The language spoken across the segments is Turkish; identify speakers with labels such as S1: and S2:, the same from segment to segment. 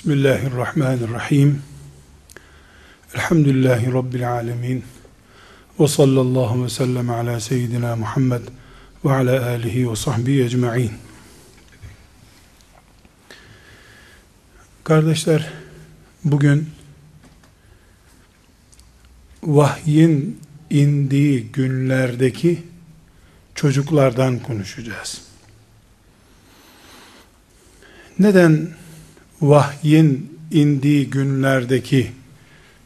S1: Bismillahirrahmanirrahim. Elhamdülillahi Rabbil alemin. Ve sallallahu ve sellem ala seyyidina Muhammed ve ala alihi ve sahbihi ecma'in. Kardeşler, bugün vahyin indiği günlerdeki çocuklardan konuşacağız. Neden vahyin indiği günlerdeki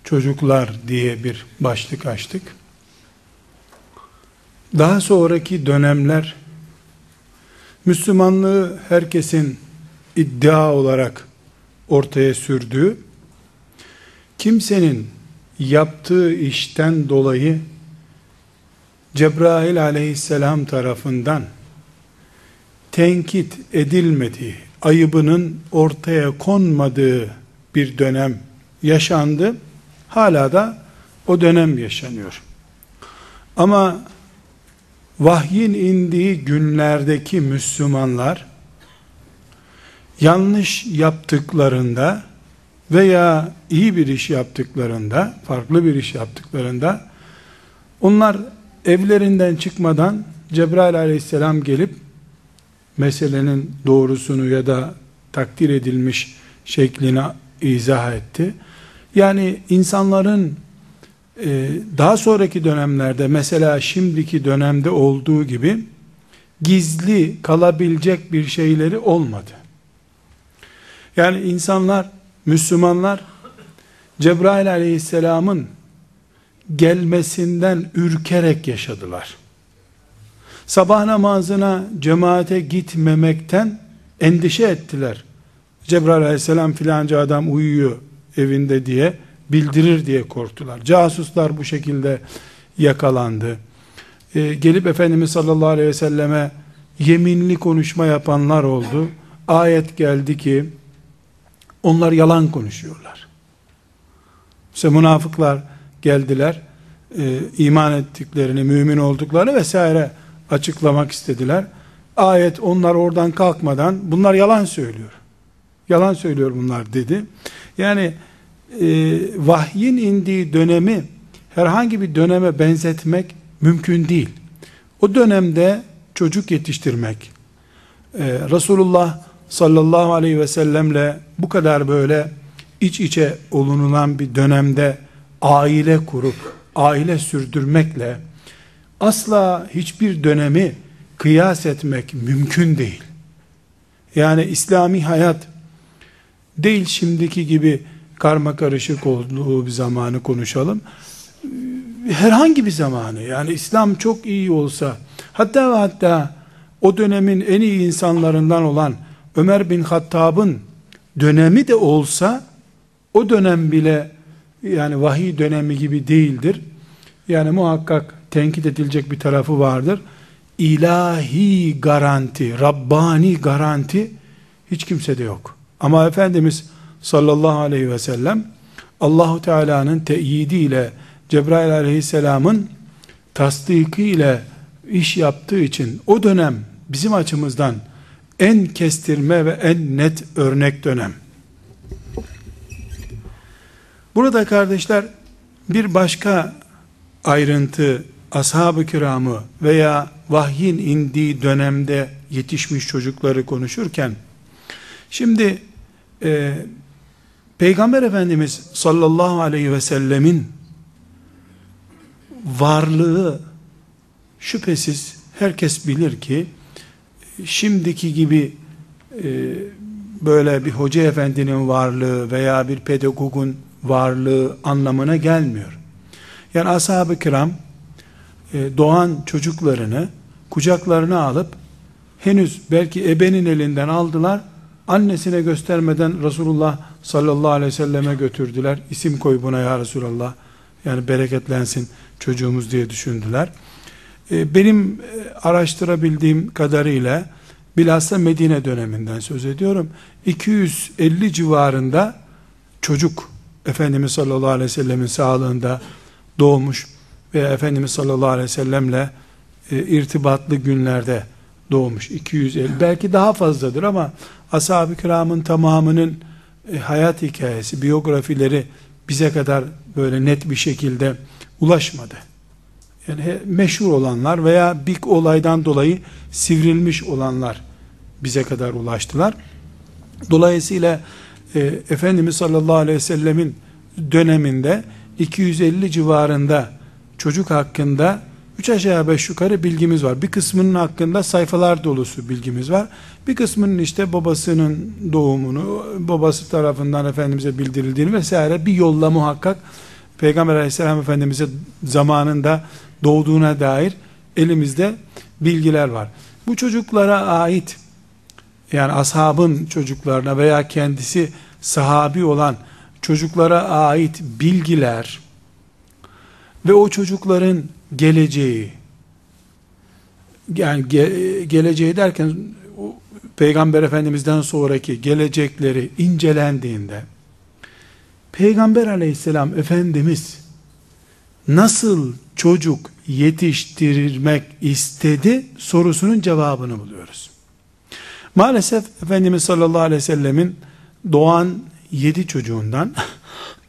S1: çocuklar diye bir başlık açtık. Daha sonraki dönemler Müslümanlığı herkesin iddia olarak ortaya sürdüğü, kimsenin yaptığı işten dolayı Cebrail aleyhisselam tarafından tenkit edilmediği, ayıbının ortaya konmadığı bir dönem yaşandı. Hala da o dönem yaşanıyor. Ama vahyin indiği günlerdeki Müslümanlar yanlış yaptıklarında veya iyi bir iş yaptıklarında, farklı bir iş yaptıklarında onlar evlerinden çıkmadan Cebrail aleyhisselam gelip meselenin doğrusunu ya da takdir edilmiş şeklini izah etti. Yani insanların e, daha sonraki dönemlerde mesela şimdiki dönemde olduğu gibi gizli kalabilecek bir şeyleri olmadı. Yani insanlar, Müslümanlar Cebrail aleyhisselamın gelmesinden ürkerek yaşadılar sabah namazına cemaate gitmemekten endişe ettiler. Cebrail aleyhisselam filanca adam uyuyor evinde diye bildirir diye korktular. Casuslar bu şekilde yakalandı. Ee, gelip Efendimiz sallallahu aleyhi ve selleme yeminli konuşma yapanlar oldu. Ayet geldi ki onlar yalan konuşuyorlar. İşte münafıklar geldiler. E, iman ettiklerini, mümin olduklarını vesaire açıklamak istediler. Ayet onlar oradan kalkmadan bunlar yalan söylüyor. Yalan söylüyor bunlar dedi. Yani e, vahyin indiği dönemi herhangi bir döneme benzetmek mümkün değil. O dönemde çocuk yetiştirmek, e, Resulullah sallallahu aleyhi ve sellemle bu kadar böyle iç içe olunulan bir dönemde aile kurup, aile sürdürmekle, asla hiçbir dönemi kıyas etmek mümkün değil. Yani İslami hayat değil şimdiki gibi karma karışık olduğu bir zamanı konuşalım. Herhangi bir zamanı yani İslam çok iyi olsa hatta ve hatta o dönemin en iyi insanlarından olan Ömer bin Hattab'ın dönemi de olsa o dönem bile yani vahiy dönemi gibi değildir. Yani muhakkak tenkit edilecek bir tarafı vardır. İlahi garanti, Rabbani garanti hiç kimsede yok. Ama Efendimiz sallallahu aleyhi ve sellem Allahu Teala'nın teyidiyle Cebrail aleyhisselamın tasdiki iş yaptığı için o dönem bizim açımızdan en kestirme ve en net örnek dönem. Burada kardeşler bir başka ayrıntı ashab-ı kiramı veya vahyin indiği dönemde yetişmiş çocukları konuşurken şimdi e, Peygamber Efendimiz sallallahu aleyhi ve sellemin varlığı şüphesiz herkes bilir ki şimdiki gibi e, böyle bir hoca efendinin varlığı veya bir pedagogun varlığı anlamına gelmiyor. Yani ashab-ı kiram doğan çocuklarını kucaklarına alıp henüz belki ebenin elinden aldılar annesine göstermeden Resulullah sallallahu aleyhi ve selleme götürdüler. İsim koy buna ya Resulallah. Yani bereketlensin çocuğumuz diye düşündüler. E, benim e, araştırabildiğim kadarıyla bilhassa Medine döneminden söz ediyorum. 250 civarında çocuk Efendimiz sallallahu aleyhi ve sellemin sağlığında doğmuş ve Efendimiz sallallahu aleyhi ve sellemle e, irtibatlı günlerde doğmuş 250 belki daha fazladır ama ashab-ı kiramın tamamının e, hayat hikayesi, biyografileri bize kadar böyle net bir şekilde ulaşmadı. Yani meşhur olanlar veya bir olaydan dolayı sivrilmiş olanlar bize kadar ulaştılar. Dolayısıyla e, Efendimiz sallallahu aleyhi ve sellemin döneminde 250 civarında çocuk hakkında 3 aşağı 5 yukarı bilgimiz var. Bir kısmının hakkında sayfalar dolusu bilgimiz var. Bir kısmının işte babasının doğumunu, babası tarafından Efendimiz'e bildirildiğini vesaire bir yolla muhakkak Peygamber aleyhisselam Efendimiz'e zamanında doğduğuna dair elimizde bilgiler var. Bu çocuklara ait yani ashabın çocuklarına veya kendisi sahabi olan çocuklara ait bilgiler ve o çocukların geleceği yani ge, geleceği derken Peygamber Efendimiz'den sonraki gelecekleri incelendiğinde Peygamber Aleyhisselam Efendimiz nasıl çocuk yetiştirmek istedi sorusunun cevabını buluyoruz. Maalesef Efendimiz sallallahu aleyhi ve sellemin doğan yedi çocuğundan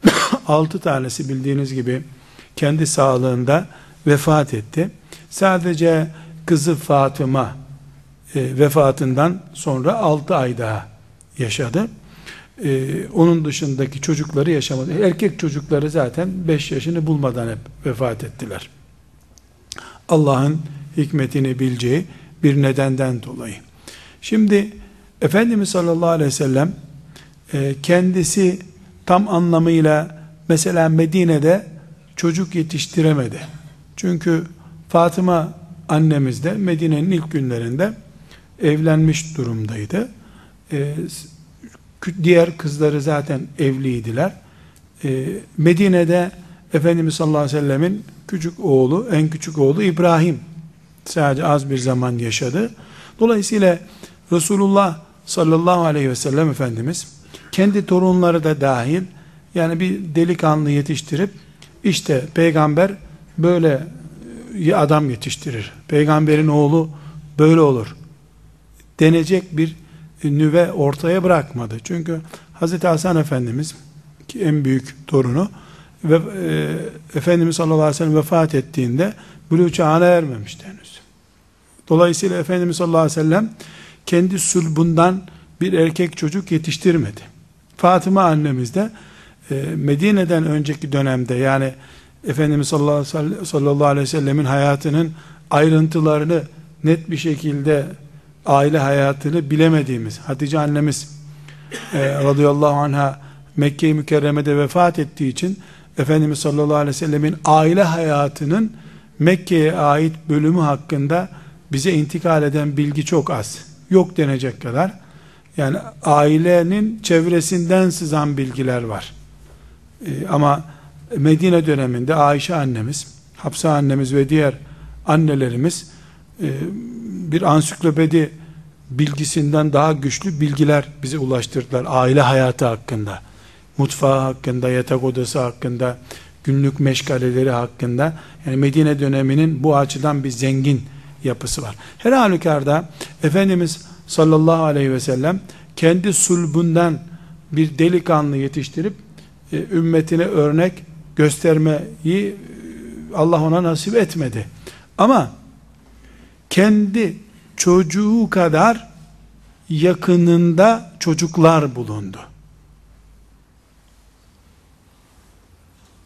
S1: altı tanesi bildiğiniz gibi kendi sağlığında vefat etti. Sadece kızı Fatıma e, vefatından sonra altı ay daha yaşadı. E, onun dışındaki çocukları yaşamadı. Erkek çocukları zaten beş yaşını bulmadan hep vefat ettiler. Allah'ın hikmetini bileceği bir nedenden dolayı. Şimdi Efendimiz sallallahu aleyhi ve sellem e, kendisi tam anlamıyla mesela Medine'de çocuk yetiştiremedi. Çünkü Fatıma annemiz de Medine'nin ilk günlerinde evlenmiş durumdaydı. E, diğer kızları zaten evliydiler. E, Medine'de Efendimiz sallallahu aleyhi ve sellemin küçük oğlu, en küçük oğlu İbrahim sadece az bir zaman yaşadı. Dolayısıyla Resulullah sallallahu aleyhi ve sellem Efendimiz kendi torunları da dahil yani bir delikanlı yetiştirip işte peygamber böyle adam yetiştirir. Peygamberin oğlu böyle olur. Denecek bir nüve ortaya bırakmadı. Çünkü Hazreti Hasan Efendimiz ki en büyük torunu ve e, Efendimiz sallallahu aleyhi ve sellem vefat ettiğinde buluğ çağına ermemişti henüz. Dolayısıyla Efendimiz sallallahu aleyhi ve sellem kendi sulbundan bir erkek çocuk yetiştirmedi. Fatıma annemiz de e, Medine'den önceki dönemde yani Efendimiz sallallahu aleyhi ve sellemin hayatının ayrıntılarını net bir şekilde aile hayatını bilemediğimiz Hatice annemiz e, radıyallahu anha Mekke-i Mükerreme'de vefat ettiği için Efendimiz sallallahu aleyhi ve sellemin aile hayatının Mekke'ye ait bölümü hakkında bize intikal eden bilgi çok az. Yok denecek kadar. Yani ailenin çevresinden sızan bilgiler var. Ee, ama Medine döneminde Ayşe annemiz, Hapsa annemiz ve diğer annelerimiz e, bir ansiklopedi bilgisinden daha güçlü bilgiler bize ulaştırdılar aile hayatı hakkında mutfağı hakkında, yatak odası hakkında, günlük meşgaleleri hakkında, yani Medine döneminin bu açıdan bir zengin yapısı var. Her halükarda Efendimiz sallallahu aleyhi ve sellem kendi sulbundan bir delikanlı yetiştirip ümmetine örnek göstermeyi e, Allah ona nasip etmedi. Ama kendi çocuğu kadar yakınında çocuklar bulundu.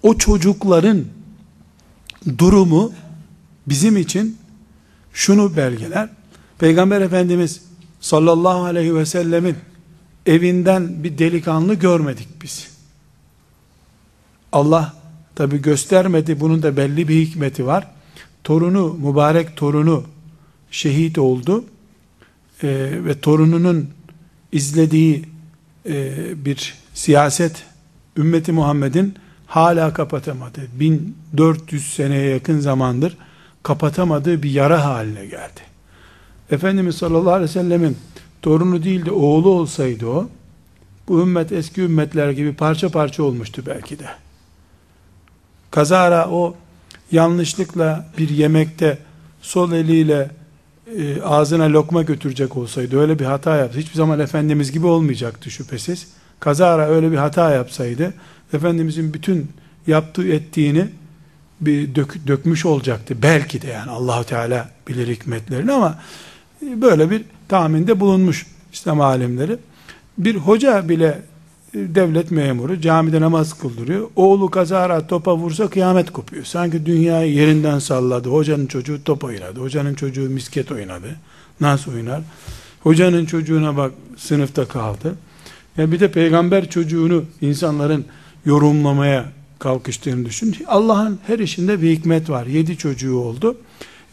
S1: o çocukların durumu bizim için şunu belgeler. Peygamber Efendimiz sallallahu aleyhi ve sellemin evinden bir delikanlı görmedik biz. Allah tabi göstermedi bunun da belli bir hikmeti var. Torunu, mübarek torunu şehit oldu ee, ve torununun izlediği e, bir siyaset ümmeti Muhammed'in hala kapatamadı. 1400 seneye yakın zamandır kapatamadığı bir yara haline geldi. Efendimiz sallallahu aleyhi ve sellemin torunu değil de oğlu olsaydı o, bu ümmet eski ümmetler gibi parça parça olmuştu belki de. Kazara o yanlışlıkla bir yemekte sol eliyle e, ağzına lokma götürecek olsaydı öyle bir hata yaptı. Hiçbir zaman Efendimiz gibi olmayacaktı şüphesiz. kazara öyle bir hata yapsaydı Efendimizin bütün yaptığı ettiğini bir dök, dökmüş olacaktı. Belki de yani Allahu Teala bilir hikmetlerini ama böyle bir tahminde bulunmuş İslam alimleri. Bir hoca bile devlet memuru camide namaz kıldırıyor. Oğlu kazara topa vursa kıyamet kopuyor. Sanki dünyayı yerinden salladı. Hocanın çocuğu top oynadı. Hocanın çocuğu misket oynadı. Nasıl oynar? Hocanın çocuğuna bak sınıfta kaldı. Ya bir de peygamber çocuğunu insanların yorumlamaya kalkıştığını düşün. Allah'ın her işinde bir hikmet var. Yedi çocuğu oldu.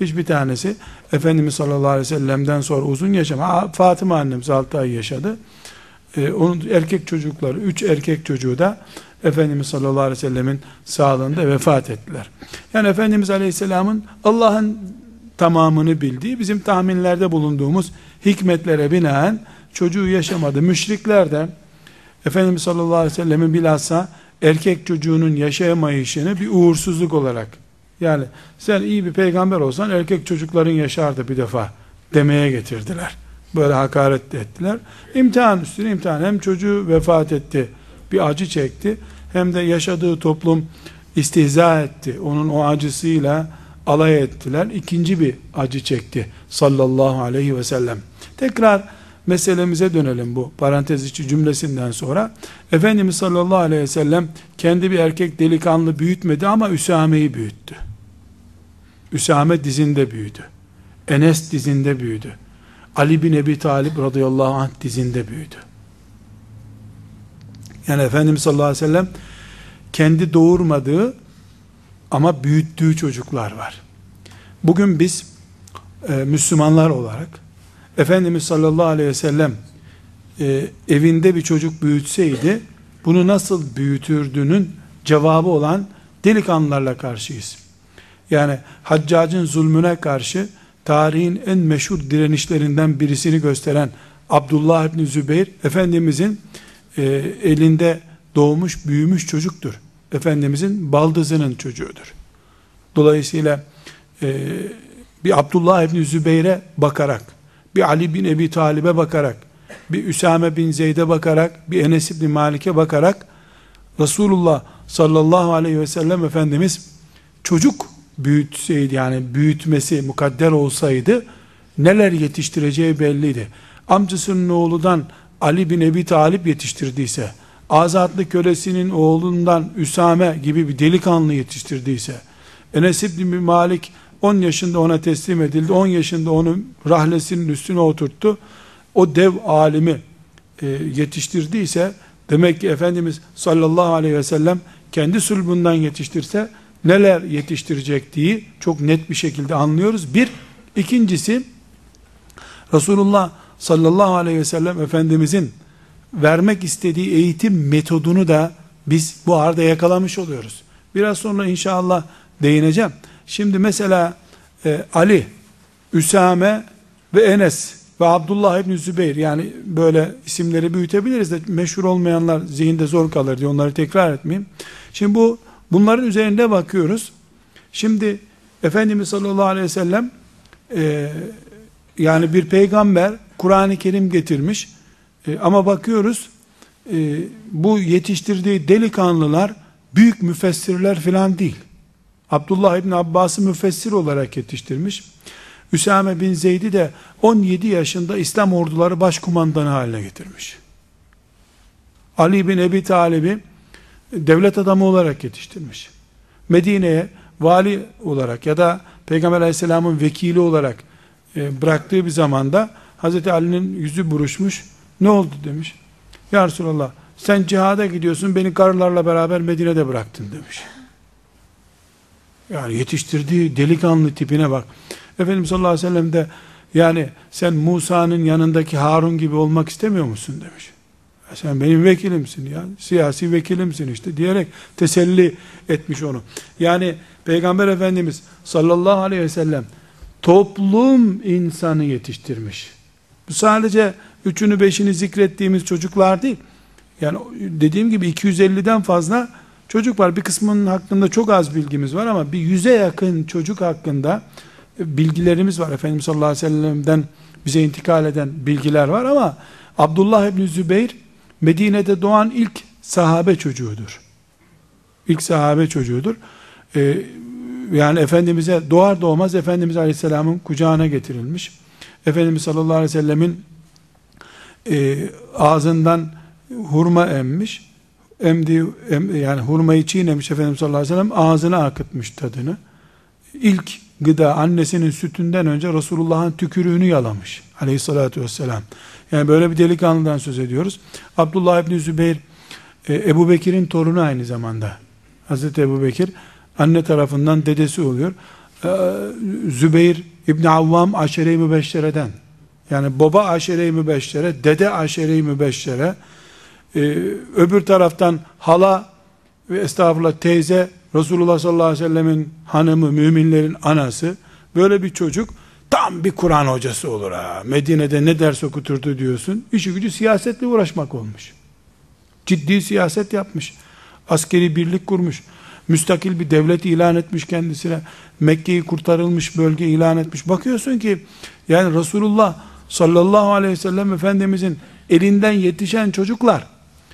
S1: Hiçbir tanesi Efendimiz sallallahu aleyhi ve sellem'den sonra uzun yaşam. Fatıma annemiz 6 ay yaşadı. Ee, onun erkek çocukları, üç erkek çocuğu da Efendimiz sallallahu aleyhi ve sellemin sağlığında vefat ettiler. Yani Efendimiz aleyhisselamın Allah'ın tamamını bildiği, bizim tahminlerde bulunduğumuz hikmetlere binaen çocuğu yaşamadı. Müşrikler de Efendimiz sallallahu aleyhi ve sellemin bilhassa erkek çocuğunun yaşayamayışını bir uğursuzluk olarak yani sen iyi bir peygamber olsan erkek çocukların yaşardı bir defa demeye getirdiler. Böyle hakaret ettiler. İmtihan üstüne imtihan. Hem çocuğu vefat etti, bir acı çekti. Hem de yaşadığı toplum istihza etti. Onun o acısıyla alay ettiler. İkinci bir acı çekti sallallahu aleyhi ve sellem. Tekrar meselemize dönelim bu parantez içi cümlesinden sonra. Efendimiz sallallahu aleyhi ve sellem kendi bir erkek delikanlı büyütmedi ama Üsame'yi büyüttü. Üsame dizinde büyüdü. Enes dizinde büyüdü. Ali bin Ebi Talib radıyallahu anh dizinde büyüdü. Yani Efendimiz sallallahu aleyhi ve sellem kendi doğurmadığı ama büyüttüğü çocuklar var. Bugün biz e, Müslümanlar olarak Efendimiz sallallahu aleyhi ve sellem e, evinde bir çocuk büyütseydi bunu nasıl büyütürdüğünün cevabı olan delikanlılarla karşıyız. Yani haccacın zulmüne karşı tarihin en meşhur direnişlerinden birisini gösteren Abdullah İbni Zübeyir Efendimizin e, elinde doğmuş büyümüş çocuktur. Efendimizin baldızının çocuğudur. Dolayısıyla e, bir Abdullah İbni Zübeyir'e bakarak, bir Ali bin Ebi Talib'e bakarak, bir Üsame bin Zeyd'e bakarak, bir Enes İbni Malik'e bakarak Resulullah sallallahu aleyhi ve sellem Efendimiz çocuk büyütseydi yani büyütmesi mukadder olsaydı neler yetiştireceği belliydi. Amcasının oğludan Ali bin Ebi Talip yetiştirdiyse, azatlı kölesinin oğlundan Üsame gibi bir delikanlı yetiştirdiyse, Enes İbni Malik 10 yaşında ona teslim edildi, 10 yaşında onu rahlesinin üstüne oturttu, o dev alimi e, yetiştirdiyse, demek ki Efendimiz sallallahu aleyhi ve sellem kendi sulbundan yetiştirse, neler yetiştirecek diye çok net bir şekilde anlıyoruz. Bir, ikincisi Resulullah sallallahu aleyhi ve sellem Efendimizin vermek istediği eğitim metodunu da biz bu arada yakalamış oluyoruz. Biraz sonra inşallah değineceğim. Şimdi mesela e, Ali, Üsame ve Enes ve Abdullah İbni Zübeyir yani böyle isimleri büyütebiliriz de meşhur olmayanlar zihinde zor kalır diye onları tekrar etmeyeyim. Şimdi bu Bunların üzerinde bakıyoruz. Şimdi Efendimiz sallallahu aleyhi ve sellem e, yani bir peygamber Kur'an-ı Kerim getirmiş e, ama bakıyoruz e, bu yetiştirdiği delikanlılar büyük müfessirler filan değil. Abdullah İbni Abbas'ı müfessir olarak yetiştirmiş. Üsame bin Zeyd'i de 17 yaşında İslam orduları başkumandanı haline getirmiş. Ali bin Ebi Talib'i devlet adamı olarak yetiştirmiş. Medine'ye vali olarak ya da Peygamber aleyhisselamın vekili olarak e, bıraktığı bir zamanda Hazreti Ali'nin yüzü buruşmuş. Ne oldu demiş. Ya Resulallah sen cihada gidiyorsun beni karılarla beraber Medine'de bıraktın demiş. Yani yetiştirdiği delikanlı tipine bak. Efendimiz sallallahu aleyhi ve sellem de yani sen Musa'nın yanındaki Harun gibi olmak istemiyor musun demiş sen benim vekilimsin ya siyasi vekilimsin işte diyerek teselli etmiş onu. Yani Peygamber Efendimiz sallallahu aleyhi ve sellem toplum insanı yetiştirmiş. Bu sadece üçünü beşini zikrettiğimiz çocuklar değil. Yani dediğim gibi 250'den fazla çocuk var. Bir kısmının hakkında çok az bilgimiz var ama bir yüze yakın çocuk hakkında bilgilerimiz var. Efendimiz sallallahu aleyhi ve sellem'den bize intikal eden bilgiler var ama Abdullah İbni Zübeyir Medine'de doğan ilk sahabe çocuğudur. İlk sahabe çocuğudur. Ee, yani Efendimiz'e doğar doğmaz Efendimiz Aleyhisselam'ın kucağına getirilmiş. Efendimiz sallallahu aleyhi ve sellemin e, ağzından hurma emmiş. Emdi, em, yani hurmayı çiğnemiş Efendimiz sallallahu aleyhi ve sellem ağzına akıtmış tadını. İlk gıda annesinin sütünden önce Resulullah'ın tükürüğünü yalamış aleyhissalatü vesselam. Yani böyle bir delikanlıdan söz ediyoruz. Abdullah İbni Zübeyir e, Ebu Bekir'in torunu aynı zamanda. Hazreti Ebu Bekir anne tarafından dedesi oluyor. E, Zübeyir İbni Avvam aşere-i mübeşşereden yani baba aşere-i mübeşşere, dede aşere-i mübeşşere, e, öbür taraftan hala ve estağfurullah teyze Resulullah sallallahu aleyhi ve sellemin hanımı, müminlerin anası, böyle bir çocuk tam bir Kur'an hocası olur ha. Medine'de ne ders okuturdu diyorsun. İşi gücü siyasetle uğraşmak olmuş. Ciddi siyaset yapmış. Askeri birlik kurmuş. Müstakil bir devlet ilan etmiş kendisine. Mekke'yi kurtarılmış bölge ilan etmiş. Bakıyorsun ki yani Resulullah sallallahu aleyhi ve sellem Efendimizin elinden yetişen çocuklar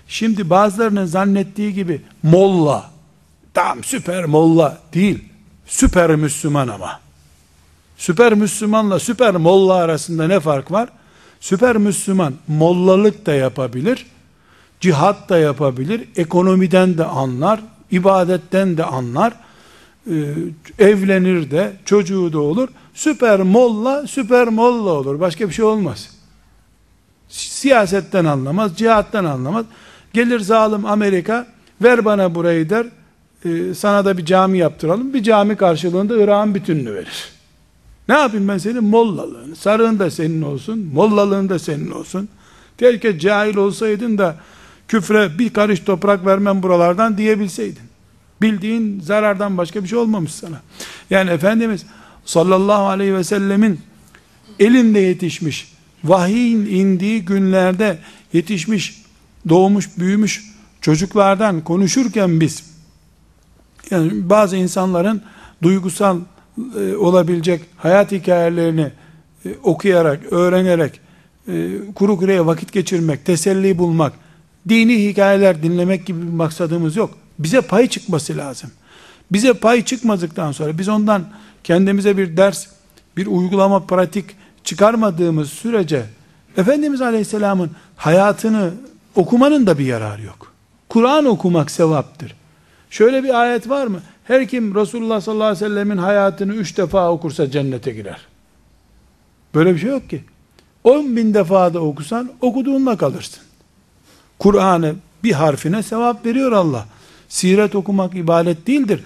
S1: şimdi bazılarının zannettiği gibi molla tam süper molla değil süper Müslüman ama süper Müslümanla süper molla arasında ne fark var? Süper Müslüman mollalık da yapabilir cihat da yapabilir ekonomiden de anlar ibadetten de anlar. E, evlenir de çocuğu da olur. Süper molla süper molla olur. Başka bir şey olmaz. Siyasetten anlamaz cihattan anlamaz. Gelir zalim Amerika ver bana burayı der. E, sana da bir cami yaptıralım. Bir cami karşılığında Irak'ın bütününü verir ne yapayım ben senin mollalığını sarığın da senin olsun mollalığın da senin olsun Terke cahil olsaydın da küfre bir karış toprak vermem buralardan diyebilseydin. Bildiğin zarardan başka bir şey olmamış sana. Yani Efendimiz sallallahu aleyhi ve sellemin elinde yetişmiş, vahiyin indiği günlerde yetişmiş, doğmuş, büyümüş çocuklardan konuşurken biz, yani bazı insanların duygusal e, olabilecek hayat hikayelerini e, okuyarak, öğrenerek, e, kuru kuruya vakit geçirmek, teselli bulmak, dini hikayeler dinlemek gibi bir maksadımız yok. Bize pay çıkması lazım. Bize pay çıkmadıktan sonra biz ondan kendimize bir ders, bir uygulama, pratik çıkarmadığımız sürece Efendimiz Aleyhisselam'ın hayatını okumanın da bir yararı yok. Kur'an okumak sevaptır. Şöyle bir ayet var mı? Her kim Resulullah sallallahu aleyhi ve sellemin hayatını üç defa okursa cennete girer. Böyle bir şey yok ki. On bin defa da okusan okuduğunla kalırsın. Kur'an'ı bir harfine sevap veriyor Allah. Siret okumak ibadet değildir.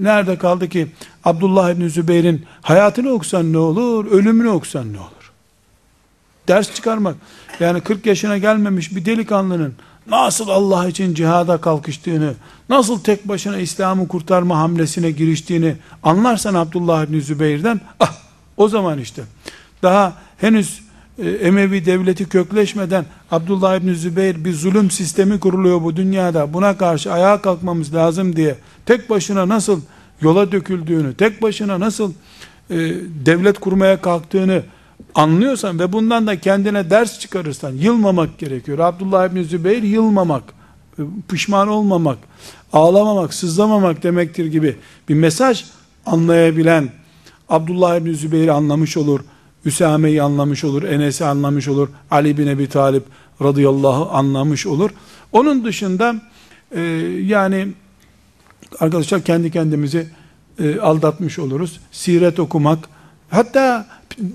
S1: Nerede kaldı ki Abdullah İbni Zübeyir'in hayatını okusan ne olur, ölümünü okusan ne olur? Ders çıkarmak. Yani 40 yaşına gelmemiş bir delikanlının nasıl Allah için cihada kalkıştığını, nasıl tek başına İslam'ı kurtarma hamlesine giriştiğini anlarsan Abdullah İbni Zübeyir'den, ah o zaman işte. Daha henüz e, Emevi devleti kökleşmeden Abdullah İbni Zübeyir bir zulüm sistemi kuruluyor bu dünyada. Buna karşı ayağa kalkmamız lazım diye tek başına nasıl yola döküldüğünü, tek başına nasıl e, devlet kurmaya kalktığını anlıyorsan ve bundan da kendine ders çıkarırsan yılmamak gerekiyor. Abdullah İbni Zübeyir yılmamak, pişman olmamak, ağlamamak, sızlamamak demektir gibi bir mesaj anlayabilen Abdullah İbni Zübeyir'i anlamış olur Üsame'yi anlamış olur, Enes'i anlamış olur, Ali bin Ebi Talip radıyallahu anlamış olur. Onun dışında e, yani arkadaşlar kendi kendimizi e, aldatmış oluruz. Siret okumak, hatta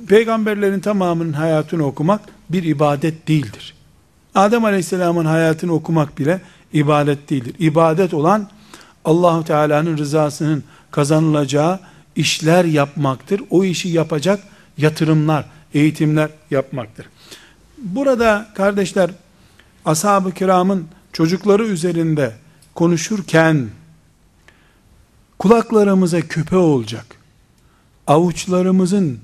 S1: peygamberlerin tamamının hayatını okumak bir ibadet değildir. Adem Aleyhisselam'ın hayatını okumak bile ibadet değildir. İbadet olan Allahu Teala'nın rızasının kazanılacağı işler yapmaktır. O işi yapacak yatırımlar, eğitimler yapmaktır. Burada kardeşler ashab-ı kiramın çocukları üzerinde konuşurken kulaklarımıza küpe olacak. Avuçlarımızın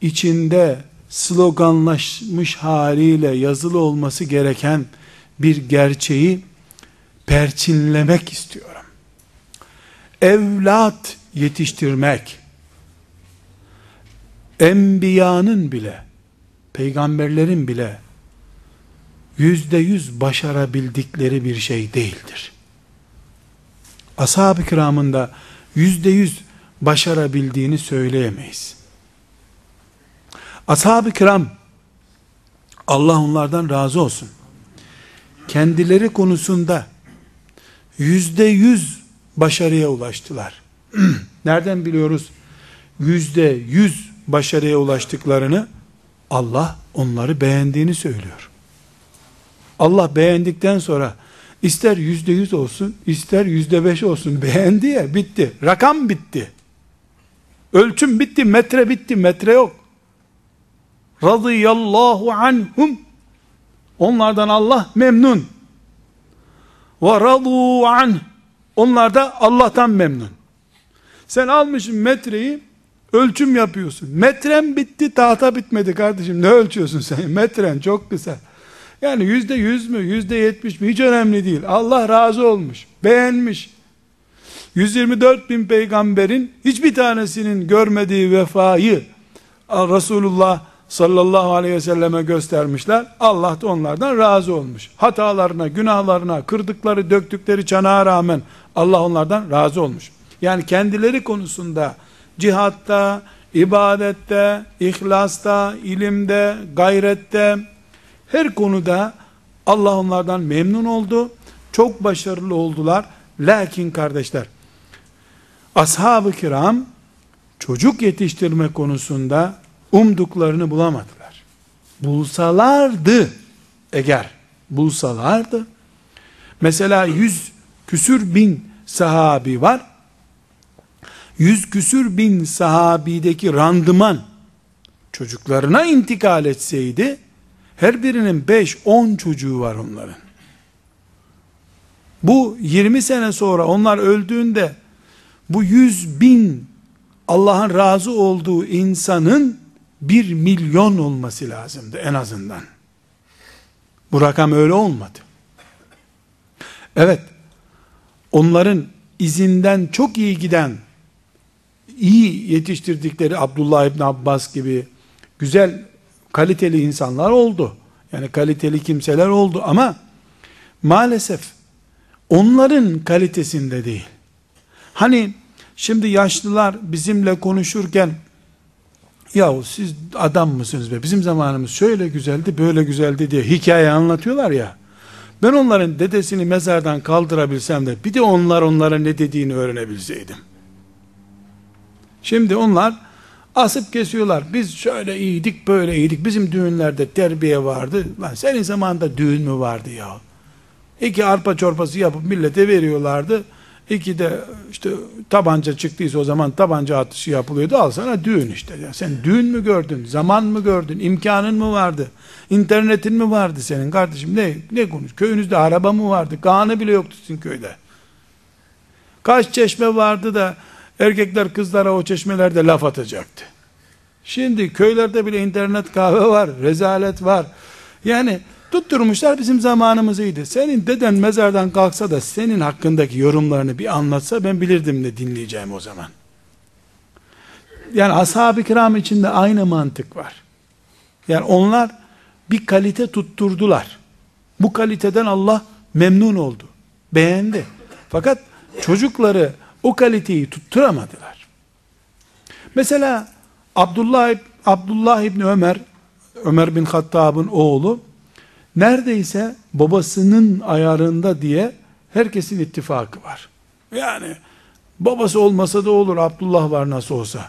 S1: içinde sloganlaşmış haliyle yazılı olması gereken bir gerçeği perçinlemek istiyorum. Evlat yetiştirmek, enbiyanın bile, peygamberlerin bile yüzde yüz başarabildikleri bir şey değildir. Ashab-ı kiramın yüzde yüz başarabildiğini söyleyemeyiz. Ashab-ı kiram Allah onlardan razı olsun. Kendileri konusunda yüzde yüz başarıya ulaştılar. Nereden biliyoruz? Yüzde yüz başarıya ulaştıklarını Allah onları beğendiğini söylüyor. Allah beğendikten sonra ister yüzde yüz olsun, ister yüzde beş olsun beğendi ya bitti. Rakam bitti. Ölçüm bitti, metre bitti, metre yok. Radıyallahu anhum. Onlardan Allah memnun. Ve radu anh. Onlar da Allah'tan memnun. Sen almışsın metreyi, ölçüm yapıyorsun. Metren bitti, tahta bitmedi kardeşim. Ne ölçüyorsun sen? Metren çok kısa. Yani yüzde yüz mü, yüzde yetmiş mi hiç önemli değil. Allah razı olmuş, beğenmiş. 124 bin peygamberin hiçbir tanesinin görmediği vefayı Resulullah sallallahu aleyhi ve selleme göstermişler. Allah da onlardan razı olmuş. Hatalarına, günahlarına, kırdıkları, döktükleri çanağa rağmen Allah onlardan razı olmuş. Yani kendileri konusunda cihatta, ibadette, ihlasta, ilimde, gayrette, her konuda Allah onlardan memnun oldu. Çok başarılı oldular. Lakin kardeşler, ashab-ı kiram çocuk yetiştirme konusunda umduklarını bulamadılar. Bulsalardı eğer bulsalardı mesela yüz küsür bin sahabi var yüz küsür bin sahabideki randıman çocuklarına intikal etseydi her birinin 5-10 çocuğu var onların. Bu 20 sene sonra onlar öldüğünde bu 100 bin Allah'ın razı olduğu insanın 1 milyon olması lazımdı en azından. Bu rakam öyle olmadı. Evet, onların izinden çok iyi giden, iyi yetiştirdikleri Abdullah İbni Abbas gibi güzel kaliteli insanlar oldu. Yani kaliteli kimseler oldu ama maalesef onların kalitesinde değil. Hani şimdi yaşlılar bizimle konuşurken yahu siz adam mısınız be bizim zamanımız şöyle güzeldi böyle güzeldi diye hikaye anlatıyorlar ya ben onların dedesini mezardan kaldırabilsem de bir de onlar onlara ne dediğini öğrenebilseydim. Şimdi onlar Asıp kesiyorlar. Biz şöyle iyiydik, böyle iyiydik. Bizim düğünlerde terbiye vardı. Lan senin zamanında düğün mü vardı ya? İki arpa çorbası yapıp millete veriyorlardı. İki de işte tabanca çıktıysa o zaman tabanca atışı yapılıyordu. Al sana düğün işte. Ya sen düğün mü gördün? Zaman mı gördün? imkanın mı vardı? İnternetin mi vardı senin kardeşim? Ne ne konuş? Köyünüzde araba mı vardı? Kanı bile yoktu sizin köyde. Kaç çeşme vardı da Erkekler kızlara o çeşmelerde laf atacaktı. Şimdi köylerde bile internet kahve var, rezalet var. Yani tutturmuşlar bizim zamanımızıydı. Senin deden mezardan kalksa da senin hakkındaki yorumlarını bir anlatsa ben bilirdim ne dinleyeceğim o zaman. Yani ashab-ı kiram içinde aynı mantık var. Yani onlar bir kalite tutturdular. Bu kaliteden Allah memnun oldu. Beğendi. Fakat çocukları o kaliteyi tutturamadılar. Mesela Abdullah, Abdullah İbni Ömer, Ömer bin Hattab'ın oğlu, neredeyse babasının ayarında diye herkesin ittifakı var. Yani babası olmasa da olur Abdullah var nasıl olsa.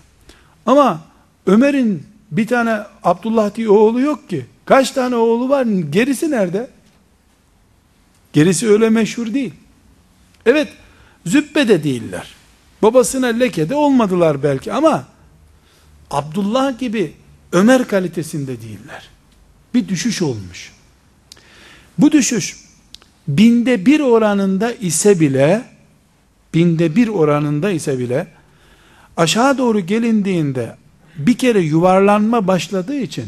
S1: Ama Ömer'in bir tane Abdullah diye oğlu yok ki. Kaç tane oğlu var? Gerisi nerede? Gerisi öyle meşhur değil. Evet, Zübbe de değiller. Babasına leke de olmadılar belki ama Abdullah gibi Ömer kalitesinde değiller. Bir düşüş olmuş. Bu düşüş binde bir oranında ise bile binde bir oranında ise bile aşağı doğru gelindiğinde bir kere yuvarlanma başladığı için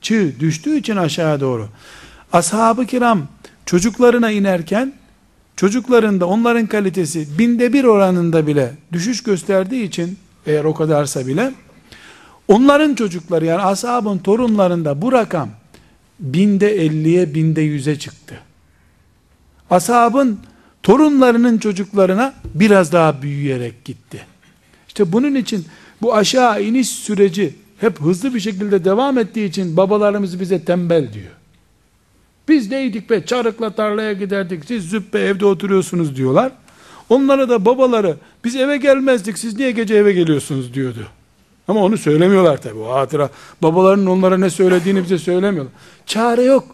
S1: çığ düştüğü için aşağı doğru ashab-ı kiram çocuklarına inerken çocuklarında onların kalitesi binde bir oranında bile düşüş gösterdiği için eğer o kadarsa bile onların çocukları yani ashabın torunlarında bu rakam binde elliye binde yüze çıktı. Ashabın torunlarının çocuklarına biraz daha büyüyerek gitti. İşte bunun için bu aşağı iniş süreci hep hızlı bir şekilde devam ettiği için babalarımız bize tembel diyor. Biz neydik be çarıkla tarlaya giderdik siz züppe evde oturuyorsunuz diyorlar. Onlara da babaları biz eve gelmezdik siz niye gece eve geliyorsunuz diyordu. Ama onu söylemiyorlar tabi o hatıra. Babaların onlara ne söylediğini bize söylemiyorlar. Çare yok.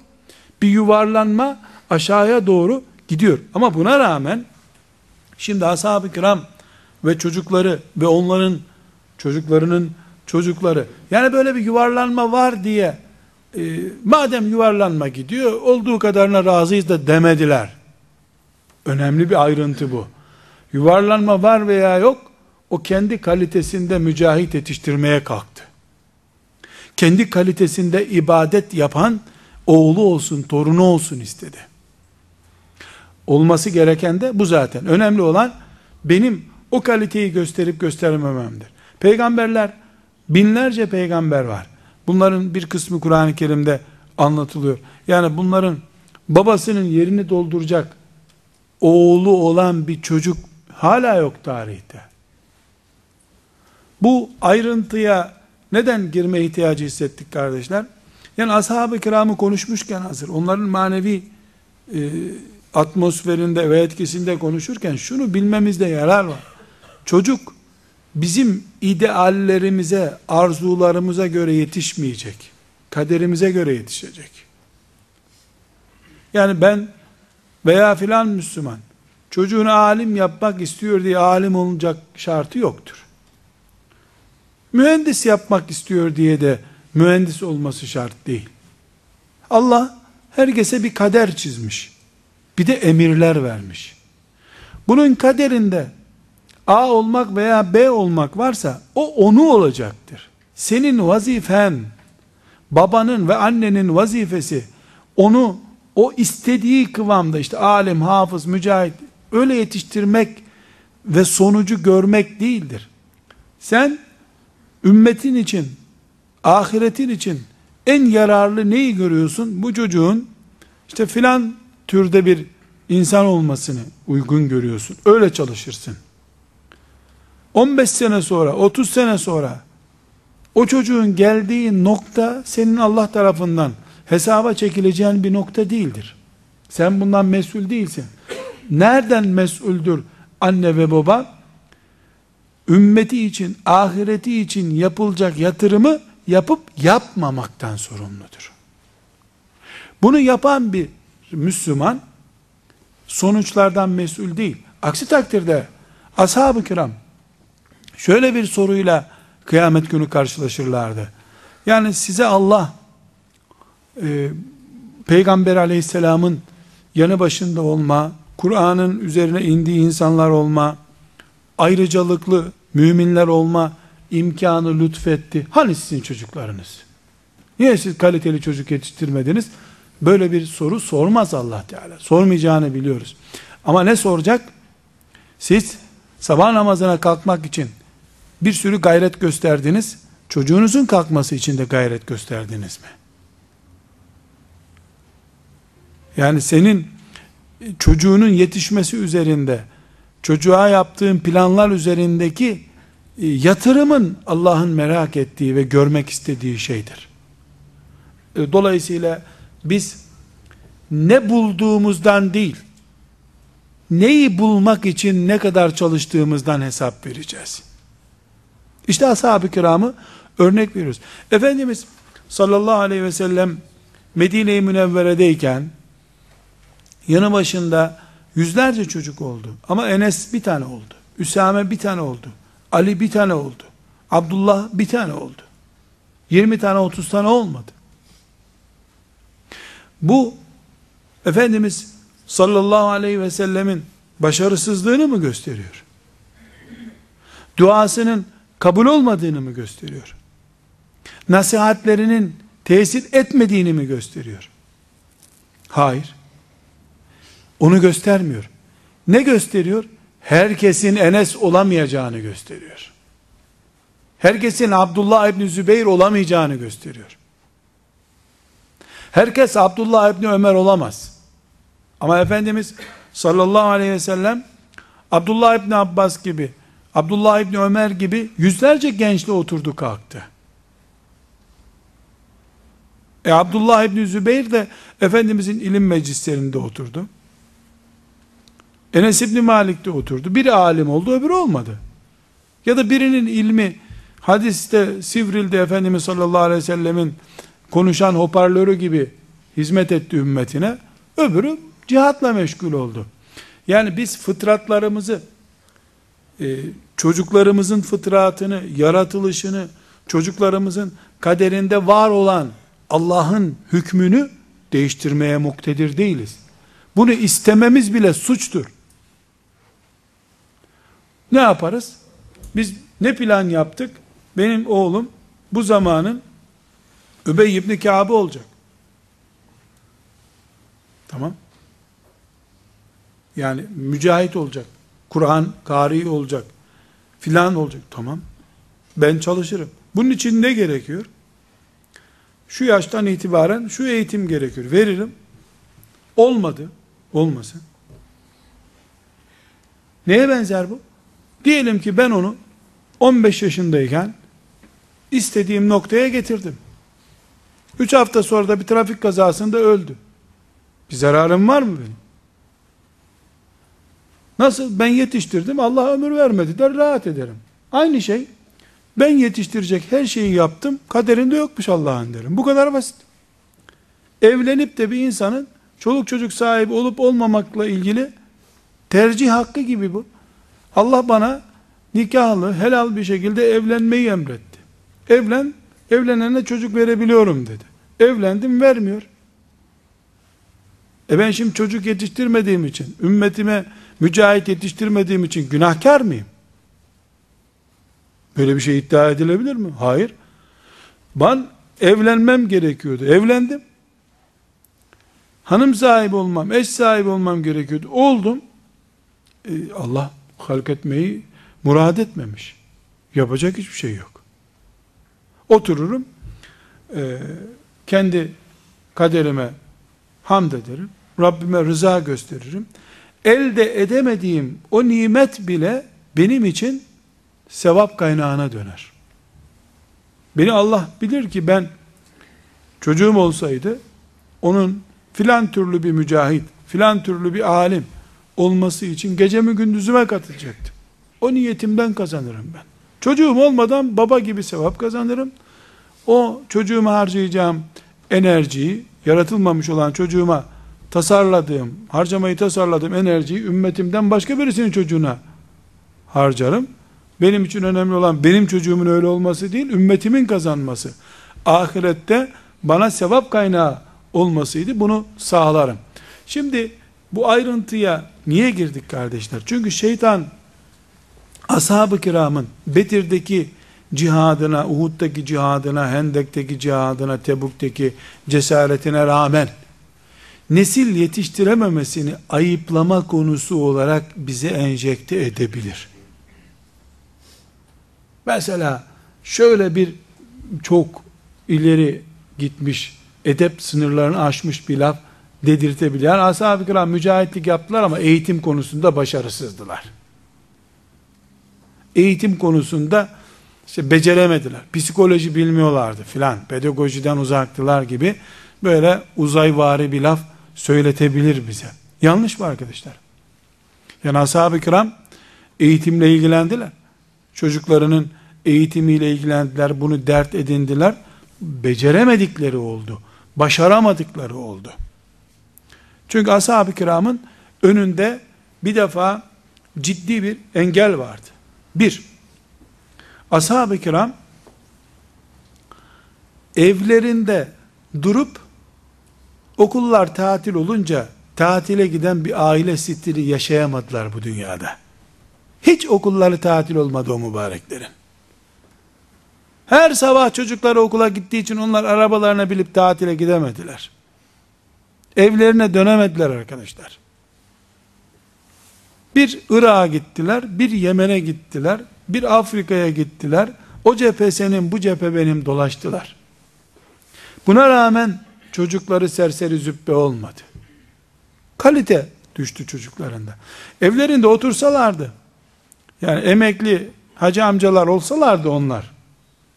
S1: Bir yuvarlanma aşağıya doğru gidiyor. Ama buna rağmen şimdi ashab-ı kiram ve çocukları ve onların çocuklarının çocukları yani böyle bir yuvarlanma var diye e, madem yuvarlanma gidiyor olduğu kadarına razıyız da demediler. Önemli bir ayrıntı bu. Yuvarlanma var veya yok o kendi kalitesinde mücahit yetiştirmeye kalktı. Kendi kalitesinde ibadet yapan oğlu olsun, torunu olsun istedi. Olması gereken de bu zaten. Önemli olan benim o kaliteyi gösterip göstermememdir. Peygamberler, binlerce peygamber var. Bunların bir kısmı Kur'an-ı Kerim'de anlatılıyor. Yani bunların babasının yerini dolduracak oğlu olan bir çocuk hala yok tarihte. Bu ayrıntıya neden girme ihtiyacı hissettik kardeşler? Yani ashab-ı kiramı konuşmuşken hazır, onların manevi e, atmosferinde ve etkisinde konuşurken şunu bilmemizde yarar var. Çocuk bizim ideallerimize, arzularımıza göre yetişmeyecek. Kaderimize göre yetişecek. Yani ben veya filan Müslüman çocuğunu alim yapmak istiyor diye alim olacak şartı yoktur. Mühendis yapmak istiyor diye de mühendis olması şart değil. Allah herkese bir kader çizmiş. Bir de emirler vermiş. Bunun kaderinde A olmak veya B olmak varsa o onu olacaktır. Senin vazifen, babanın ve annenin vazifesi onu o istediği kıvamda işte alim, hafız, mücahit öyle yetiştirmek ve sonucu görmek değildir. Sen ümmetin için, ahiretin için en yararlı neyi görüyorsun? Bu çocuğun işte filan türde bir insan olmasını uygun görüyorsun. Öyle çalışırsın. 15 sene sonra, 30 sene sonra o çocuğun geldiği nokta senin Allah tarafından hesaba çekileceğin bir nokta değildir. Sen bundan mesul değilsin. Nereden mesuldür anne ve baba? Ümmeti için, ahireti için yapılacak yatırımı yapıp yapmamaktan sorumludur. Bunu yapan bir Müslüman sonuçlardan mesul değil. Aksi takdirde ashab-ı kiram şöyle bir soruyla kıyamet günü karşılaşırlardı. Yani size Allah e, Peygamber aleyhisselamın yanı başında olma, Kur'an'ın üzerine indiği insanlar olma, ayrıcalıklı müminler olma imkanı lütfetti. Hani sizin çocuklarınız? Niye siz kaliteli çocuk yetiştirmediniz? Böyle bir soru sormaz Allah Teala. Sormayacağını biliyoruz. Ama ne soracak? Siz sabah namazına kalkmak için bir sürü gayret gösterdiniz. Çocuğunuzun kalkması için de gayret gösterdiniz mi? Yani senin çocuğunun yetişmesi üzerinde, çocuğa yaptığın planlar üzerindeki e, yatırımın Allah'ın merak ettiği ve görmek istediği şeydir. E, dolayısıyla biz ne bulduğumuzdan değil, neyi bulmak için ne kadar çalıştığımızdan hesap vereceğiz. İşte ashab-ı kiramı örnek veriyoruz. Efendimiz sallallahu aleyhi ve sellem Medine-i Münevvere'deyken yanı başında yüzlerce çocuk oldu. Ama Enes bir tane oldu. Üsame bir tane oldu. Ali bir tane oldu. Abdullah bir tane oldu. 20 tane 30 tane olmadı. Bu Efendimiz sallallahu aleyhi ve sellemin başarısızlığını mı gösteriyor? Duasının kabul olmadığını mı gösteriyor? Nasihatlerinin tesir etmediğini mi gösteriyor? Hayır. Onu göstermiyor. Ne gösteriyor? Herkesin Enes olamayacağını gösteriyor. Herkesin Abdullah İbni Zübeyir olamayacağını gösteriyor. Herkes Abdullah İbni Ömer olamaz. Ama Efendimiz sallallahu aleyhi ve sellem Abdullah İbni Abbas gibi, Abdullah İbni Ömer gibi yüzlerce gençle oturdu kalktı. E Abdullah İbni Zübeyir de Efendimizin ilim meclislerinde oturdu. Enes İbni Malik de oturdu. Biri alim oldu, öbürü olmadı. Ya da birinin ilmi hadiste Sivril'de Efendimiz sallallahu aleyhi ve sellemin konuşan hoparlörü gibi hizmet etti ümmetine. Öbürü cihatla meşgul oldu. Yani biz fıtratlarımızı, e, çocuklarımızın fıtratını, yaratılışını, çocuklarımızın kaderinde var olan Allah'ın hükmünü değiştirmeye muktedir değiliz. Bunu istememiz bile suçtur. Ne yaparız? Biz ne plan yaptık? Benim oğlum bu zamanın Übey ibn Kâb'ı olacak. Tamam. Yani mücahit olacak. Kur'an kari olacak. Filan olacak. Tamam. Ben çalışırım. Bunun için ne gerekiyor? Şu yaştan itibaren şu eğitim gerekiyor. Veririm. Olmadı. Olmasın. Neye benzer bu? Diyelim ki ben onu 15 yaşındayken istediğim noktaya getirdim. 3 hafta sonra da bir trafik kazasında öldü. Bir zararım var mı benim? Nasıl ben yetiştirdim Allah ömür vermedi der rahat ederim. Aynı şey ben yetiştirecek her şeyi yaptım kaderinde yokmuş Allah'ın derim. Bu kadar basit. Evlenip de bir insanın çoluk çocuk sahibi olup olmamakla ilgili tercih hakkı gibi bu. Allah bana nikahlı, helal bir şekilde evlenmeyi emretti. Evlen, evlenene çocuk verebiliyorum dedi. Evlendim vermiyor. E ben şimdi çocuk yetiştirmediğim için, ümmetime mücahit yetiştirmediğim için günahkar mıyım? Böyle bir şey iddia edilebilir mi? Hayır. Ben evlenmem gerekiyordu. Evlendim. Hanım sahibi olmam, eş sahibi olmam gerekiyordu. Oldum. Ee, Allah halk etmeyi murad etmemiş. Yapacak hiçbir şey yok. Otururum. E, kendi kaderime hamd ederim. Rabbime rıza gösteririm. Elde edemediğim o nimet bile benim için sevap kaynağına döner. Beni Allah bilir ki ben çocuğum olsaydı onun filan türlü bir mücahit, filan türlü bir alim olması için gecemi gündüzüme katacaktım. O niyetimden kazanırım ben. Çocuğum olmadan baba gibi sevap kazanırım. O çocuğuma harcayacağım enerjiyi, yaratılmamış olan çocuğuma tasarladığım, harcamayı tasarladığım enerjiyi ümmetimden başka birisinin çocuğuna harcarım. Benim için önemli olan benim çocuğumun öyle olması değil, ümmetimin kazanması. Ahirette bana sevap kaynağı olmasıydı. Bunu sağlarım. Şimdi bu ayrıntıya niye girdik kardeşler? Çünkü şeytan ashab-ı kiramın Bedir'deki cihadına, Uhud'daki cihadına, Hendek'teki cihadına, Tebuk'teki cesaretine rağmen nesil yetiştirememesini ayıplama konusu olarak bize enjekte edebilir. Mesela şöyle bir çok ileri gitmiş, edep sınırlarını aşmış bir laf dedirtebilir. Yani ashab-ı kiram mücahitlik yaptılar ama eğitim konusunda başarısızdılar. Eğitim konusunda işte beceremediler. Psikoloji bilmiyorlardı filan. Pedagojiden uzaktılar gibi böyle uzayvari bir laf söyletebilir bize. Yanlış mı arkadaşlar? Yani ashab-ı kiram eğitimle ilgilendiler. Çocuklarının eğitimiyle ilgilendiler. Bunu dert edindiler. Beceremedikleri oldu. Başaramadıkları oldu. Çünkü ashab-ı kiramın önünde bir defa ciddi bir engel vardı. Bir, ashab-ı kiram evlerinde durup okullar tatil olunca tatile giden bir aile stili yaşayamadılar bu dünyada. Hiç okulları tatil olmadı o mübareklerin. Her sabah çocukları okula gittiği için onlar arabalarına bilip tatile gidemediler. Evlerine dönemediler arkadaşlar. Bir Irak'a gittiler, bir Yemen'e gittiler, bir Afrika'ya gittiler. O cephe senin, bu cephe benim dolaştılar. Buna rağmen çocukları serseri züppe olmadı. Kalite düştü çocuklarında. Evlerinde otursalardı, yani emekli hacı amcalar olsalardı onlar,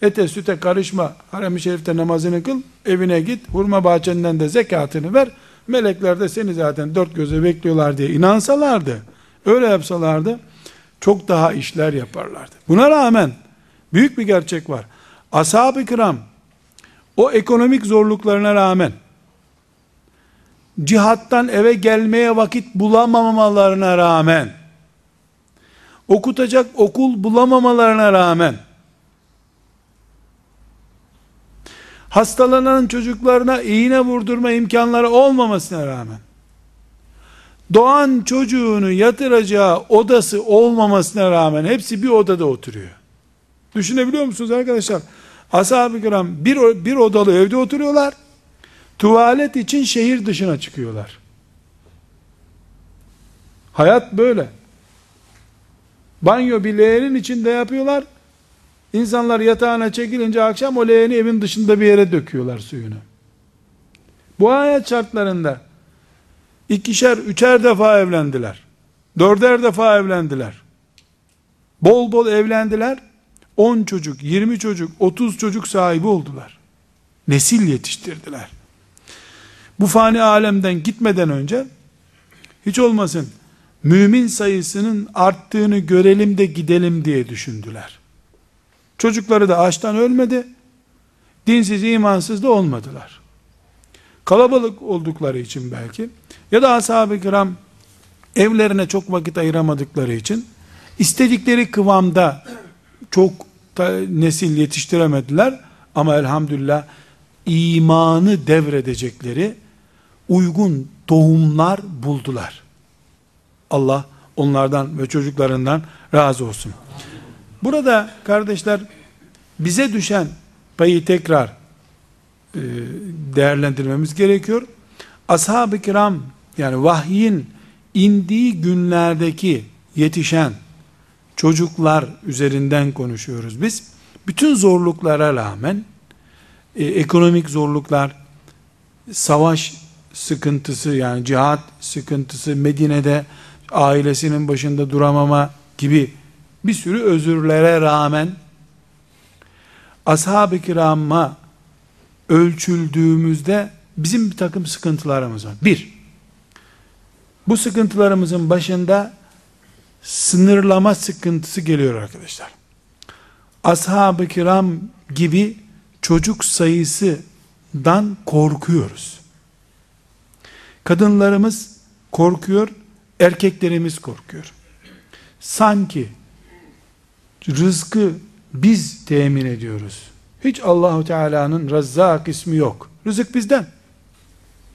S1: ete süte karışma, harem-i şerifte namazını kıl, evine git, hurma bahçenden de zekatını ver, melekler de seni zaten dört göze bekliyorlar diye inansalardı, öyle yapsalardı, çok daha işler yaparlardı. Buna rağmen, büyük bir gerçek var. Ashab-ı kiram, o ekonomik zorluklarına rağmen, cihattan eve gelmeye vakit bulamamalarına rağmen, okutacak okul bulamamalarına rağmen, hastalanan çocuklarına iğne vurdurma imkanları olmamasına rağmen, doğan çocuğunu yatıracağı odası olmamasına rağmen hepsi bir odada oturuyor. Düşünebiliyor musunuz arkadaşlar? Ashab-ı kiram bir, bir odalı evde oturuyorlar. Tuvalet için şehir dışına çıkıyorlar. Hayat böyle. Banyo bir leğenin içinde yapıyorlar. İnsanlar yatağına çekilince akşam o leğeni evin dışında bir yere döküyorlar suyunu. Bu hayat şartlarında ikişer, üçer defa evlendiler. Dörder defa evlendiler. Bol bol evlendiler. 10 çocuk, 20 çocuk, 30 çocuk sahibi oldular. Nesil yetiştirdiler. Bu fani alemden gitmeden önce hiç olmasın mümin sayısının arttığını görelim de gidelim diye düşündüler. Çocukları da açtan ölmedi. Dinsiz, imansız da olmadılar. Kalabalık oldukları için belki ya da ashab-ı kiram evlerine çok vakit ayıramadıkları için istedikleri kıvamda çok nesil yetiştiremediler ama elhamdülillah imanı devredecekleri uygun tohumlar buldular. Allah onlardan ve çocuklarından razı olsun. Burada kardeşler bize düşen payı tekrar e, değerlendirmemiz gerekiyor. Ashab-ı kiram yani vahyin indiği günlerdeki yetişen çocuklar üzerinden konuşuyoruz biz. Bütün zorluklara rağmen e, ekonomik zorluklar, savaş sıkıntısı yani cihat sıkıntısı, Medine'de ailesinin başında duramama gibi bir sürü özürlere rağmen ashab-ı kirama ölçüldüğümüzde bizim bir takım sıkıntılarımız var. Bir, bu sıkıntılarımızın başında sınırlama sıkıntısı geliyor arkadaşlar. Ashab-ı kiram gibi çocuk sayısından korkuyoruz. Kadınlarımız korkuyor, erkeklerimiz korkuyor. Sanki rızkı biz temin ediyoruz. Hiç Allahu Teala'nın Razzak ismi yok. Rızık bizden.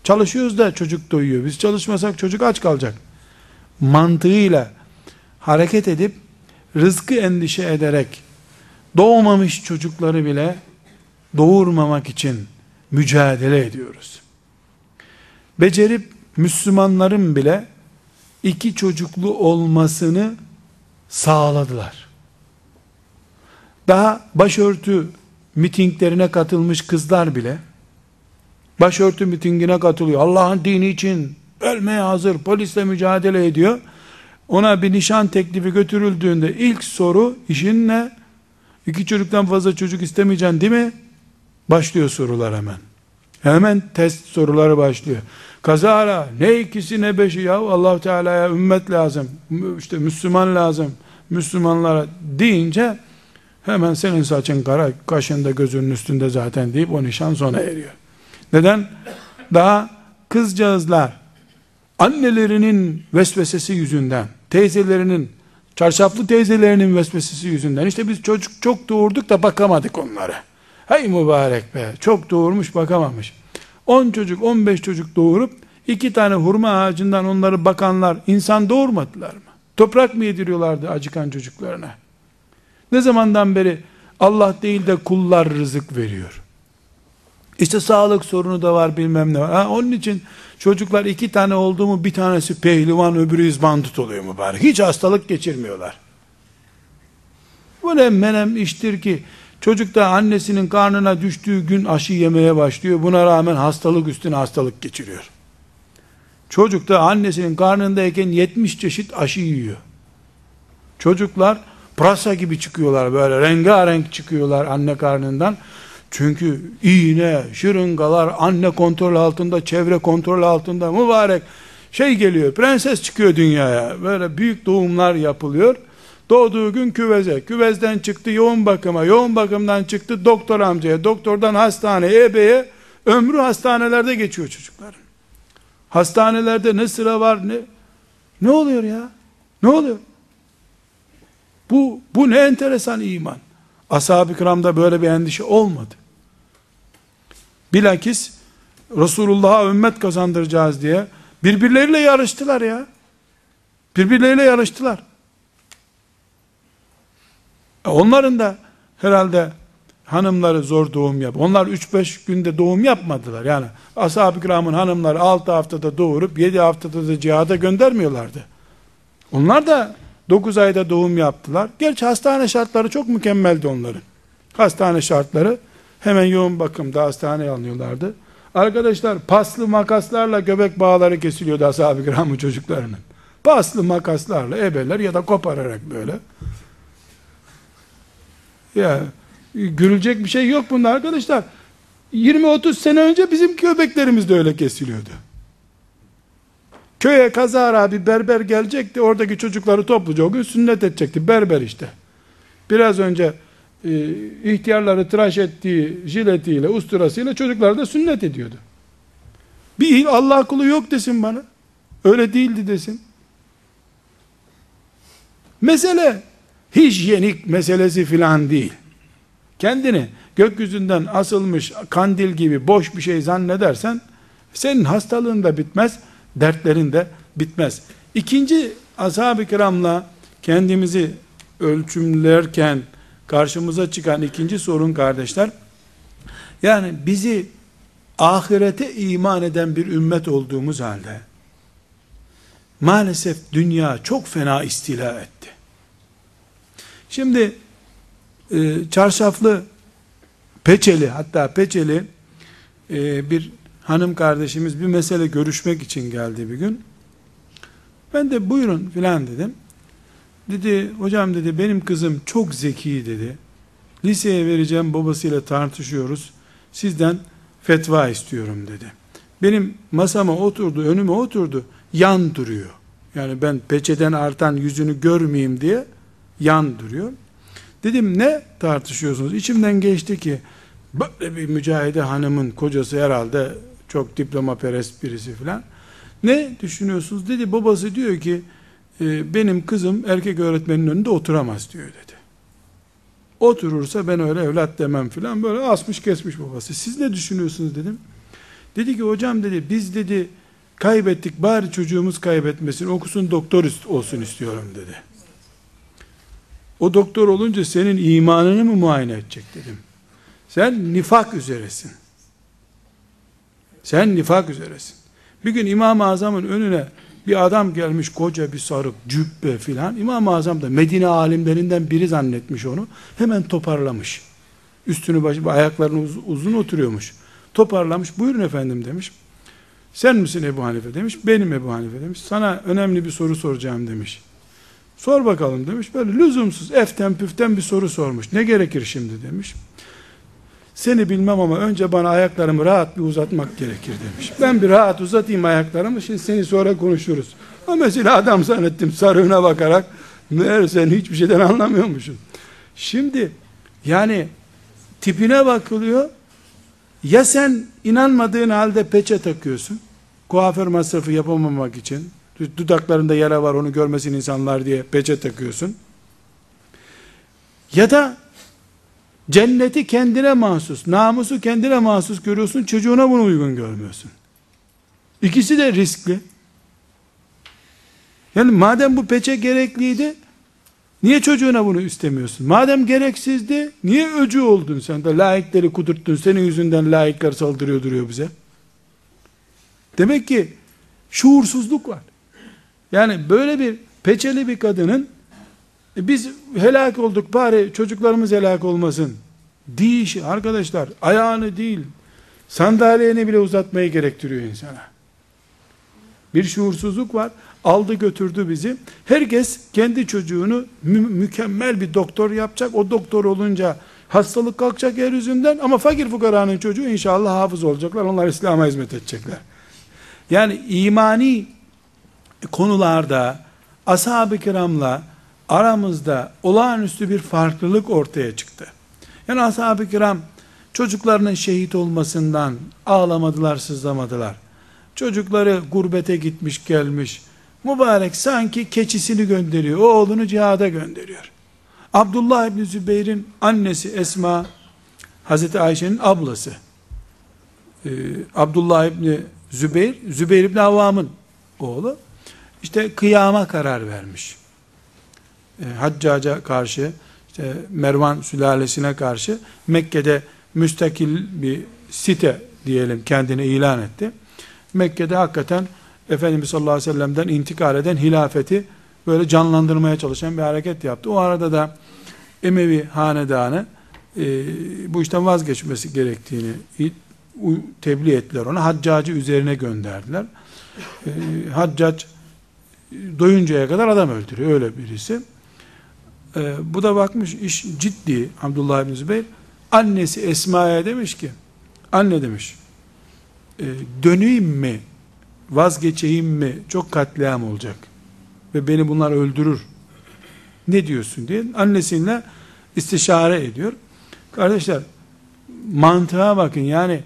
S1: Çalışıyoruz da çocuk doyuyor. Biz çalışmasak çocuk aç kalacak. Mantığıyla hareket edip rızkı endişe ederek doğmamış çocukları bile doğurmamak için mücadele ediyoruz. Becerip Müslümanların bile iki çocuklu olmasını sağladılar. Daha başörtü mitinglerine katılmış kızlar bile başörtü mitingine katılıyor. Allah'ın dini için ölmeye hazır polisle mücadele ediyor. Ona bir nişan teklifi götürüldüğünde ilk soru işin ne? İki çocuktan fazla çocuk istemeyeceksin değil mi? Başlıyor sorular hemen. Hemen test soruları başlıyor. Kazara ne ikisi ne beşi ya Allah Teala'ya ümmet lazım. işte Müslüman lazım. Müslümanlara deyince hemen senin saçın kara, kaşında gözünün üstünde zaten deyip o nişan sona eriyor. Neden? Daha kızcağızlar annelerinin vesvesesi yüzünden, teyzelerinin, çarşaflı teyzelerinin vesvesesi yüzünden, işte biz çocuk çok doğurduk da bakamadık onlara. Hay mübarek be, çok doğurmuş bakamamış. 10 çocuk, 15 çocuk doğurup, iki tane hurma ağacından onları bakanlar insan doğurmadılar mı? Toprak mı yediriyorlardı acıkan çocuklarına? Ne zamandan beri Allah değil de kullar rızık veriyor? İşte sağlık sorunu da var bilmem ne var. Ha, onun için çocuklar iki tane oldu mu bir tanesi pehlivan öbürü izbandut oluyor mübarek. Hiç hastalık geçirmiyorlar. Böyle menem iştir ki Çocuk da annesinin karnına düştüğü gün aşı yemeye başlıyor. Buna rağmen hastalık üstüne hastalık geçiriyor. Çocuk da annesinin karnındayken 70 çeşit aşı yiyor. Çocuklar pırasa gibi çıkıyorlar böyle rengarenk çıkıyorlar anne karnından. Çünkü iğne, şırıngalar anne kontrol altında, çevre kontrol altında mübarek şey geliyor. Prenses çıkıyor dünyaya. Böyle büyük doğumlar yapılıyor. Doğduğu gün küveze, küvezden çıktı yoğun bakıma, yoğun bakımdan çıktı doktor amcaya, doktordan hastaneye, ebeye, ömrü hastanelerde geçiyor çocukların. Hastanelerde ne sıra var ne ne oluyor ya? Ne oluyor? Bu bu ne enteresan iman. Ashab-ı kiramda böyle bir endişe olmadı. Bilakis Resulullah'a ümmet kazandıracağız diye birbirleriyle yarıştılar ya. Birbirleriyle yarıştılar. E onların da herhalde hanımları zor doğum yap. Onlar 3-5 günde doğum yapmadılar. Yani ashab-ı kiramın hanımları 6 haftada doğurup 7 haftada da cihada göndermiyorlardı. Onlar da 9 ayda doğum yaptılar. Gerçi hastane şartları çok mükemmeldi onların. Hastane şartları hemen yoğun bakımda hastaneye alınıyorlardı. Arkadaşlar paslı makaslarla göbek bağları kesiliyordu ashab-ı kiramın çocuklarının. Paslı makaslarla ebeler ya da kopararak böyle. Ya gülülecek bir şey yok bunda arkadaşlar. 20-30 sene önce bizim köpeklerimiz de öyle kesiliyordu. Köye kazara bir berber gelecekti. Oradaki çocukları topluca o gün sünnet edecekti. Berber işte. Biraz önce e, ihtiyarları tıraş ettiği jiletiyle, usturasıyla çocuklar da sünnet ediyordu. Bir Allah kulu yok desin bana. Öyle değildi desin. Mesele hijyenik meselesi filan değil. Kendini gökyüzünden asılmış kandil gibi boş bir şey zannedersen senin hastalığın da bitmez, dertlerin de bitmez. İkinci ashab-ı kiramla kendimizi ölçümlerken karşımıza çıkan ikinci sorun kardeşler, yani bizi ahirete iman eden bir ümmet olduğumuz halde, maalesef dünya çok fena istila etti. Şimdi e, çarşaflı peçeli hatta peçeli e, bir hanım kardeşimiz bir mesele görüşmek için geldi bir gün. Ben de buyurun filan dedim. Dedi hocam dedi benim kızım çok zeki dedi. Liseye vereceğim babasıyla tartışıyoruz. Sizden fetva istiyorum dedi. Benim masama oturdu, önüme oturdu. Yan duruyor. Yani ben peçeden artan yüzünü görmeyeyim diye yan duruyor. Dedim ne tartışıyorsunuz? İçimden geçti ki böyle bir mücahide hanımın kocası herhalde çok diploma perest birisi filan. Ne düşünüyorsunuz? Dedi babası diyor ki e, benim kızım erkek öğretmenin önünde oturamaz diyor dedi. Oturursa ben öyle evlat demem filan böyle asmış kesmiş babası. Siz ne düşünüyorsunuz dedim. Dedi ki hocam dedi biz dedi kaybettik bari çocuğumuz kaybetmesin okusun doktor olsun istiyorum dedi. O doktor olunca senin imanını mı muayene edecek dedim. Sen nifak üzeresin. Sen nifak üzeresin. Bir gün İmam-ı Azam'ın önüne bir adam gelmiş koca bir sarık cübbe filan. İmam-ı Azam da Medine alimlerinden biri zannetmiş onu. Hemen toparlamış. Üstünü başı ayaklarını uz, uzun oturuyormuş. Toparlamış. Buyurun efendim demiş. Sen misin Ebu Hanife demiş. Benim Ebu Hanife demiş. Sana önemli bir soru soracağım demiş. Sor bakalım demiş. Böyle lüzumsuz eften püften bir soru sormuş. Ne gerekir şimdi demiş. Seni bilmem ama önce bana ayaklarımı rahat bir uzatmak gerekir demiş. Ben bir rahat uzatayım ayaklarımı şimdi seni sonra konuşuruz. Ama mesela adam zannettim sarığına bakarak meğer sen hiçbir şeyden anlamıyormuşsun. Şimdi yani tipine bakılıyor ya sen inanmadığın halde peçe takıyorsun kuaför masrafı yapamamak için dudaklarında yara var onu görmesin insanlar diye peçe takıyorsun. Ya da cenneti kendine mahsus, namusu kendine mahsus görüyorsun, çocuğuna bunu uygun görmüyorsun. İkisi de riskli. Yani madem bu peçe gerekliydi, niye çocuğuna bunu istemiyorsun? Madem gereksizdi, niye öcü oldun sen de laikleri kudurttun, senin yüzünden laikler saldırıyor duruyor bize. Demek ki şuursuzluk var. Yani böyle bir peçeli bir kadının e biz helak olduk bari çocuklarımız helak olmasın Dişi arkadaşlar ayağını değil sandalyeni bile uzatmayı gerektiriyor insana. Bir şuursuzluk var. Aldı götürdü bizi. Herkes kendi çocuğunu mü- mükemmel bir doktor yapacak. O doktor olunca hastalık kalkacak yeryüzünden ama fakir fukaranın çocuğu inşallah hafız olacaklar. Onlar İslam'a hizmet edecekler. Yani imani konularda ashab-ı kiramla aramızda olağanüstü bir farklılık ortaya çıktı. Yani ashab-ı kiram çocuklarının şehit olmasından ağlamadılar, sızlamadılar. Çocukları gurbete gitmiş gelmiş. Mübarek sanki keçisini gönderiyor. O oğlunu cihada gönderiyor. Abdullah İbni Zübeyir'in annesi Esma, Hazreti Ayşe'nin ablası. Ee, Abdullah İbni Zübeyir, Zübeyir İbni Avvam'ın oğlu. İşte kıyama karar vermiş. Ee, Haccaca karşı, işte Mervan sülalesine karşı Mekke'de müstakil bir site diyelim kendini ilan etti. Mekke'de hakikaten Efendimiz sallallahu aleyhi ve sellem'den intikal eden hilafeti böyle canlandırmaya çalışan bir hareket yaptı. O arada da Emevi hanedanı e, bu işten vazgeçmesi gerektiğini tebliğ ettiler ona. Haccacı üzerine gönderdiler. E, Haccac doyuncaya kadar adam öldürüyor. Öyle birisi. E, bu da bakmış iş ciddi Abdullah bin Zübeyir. Annesi Esma'ya demiş ki anne demiş e, döneyim mi vazgeçeyim mi? Çok katliam olacak ve beni bunlar öldürür. Ne diyorsun? diye annesiyle istişare ediyor. Kardeşler mantığa bakın. Yani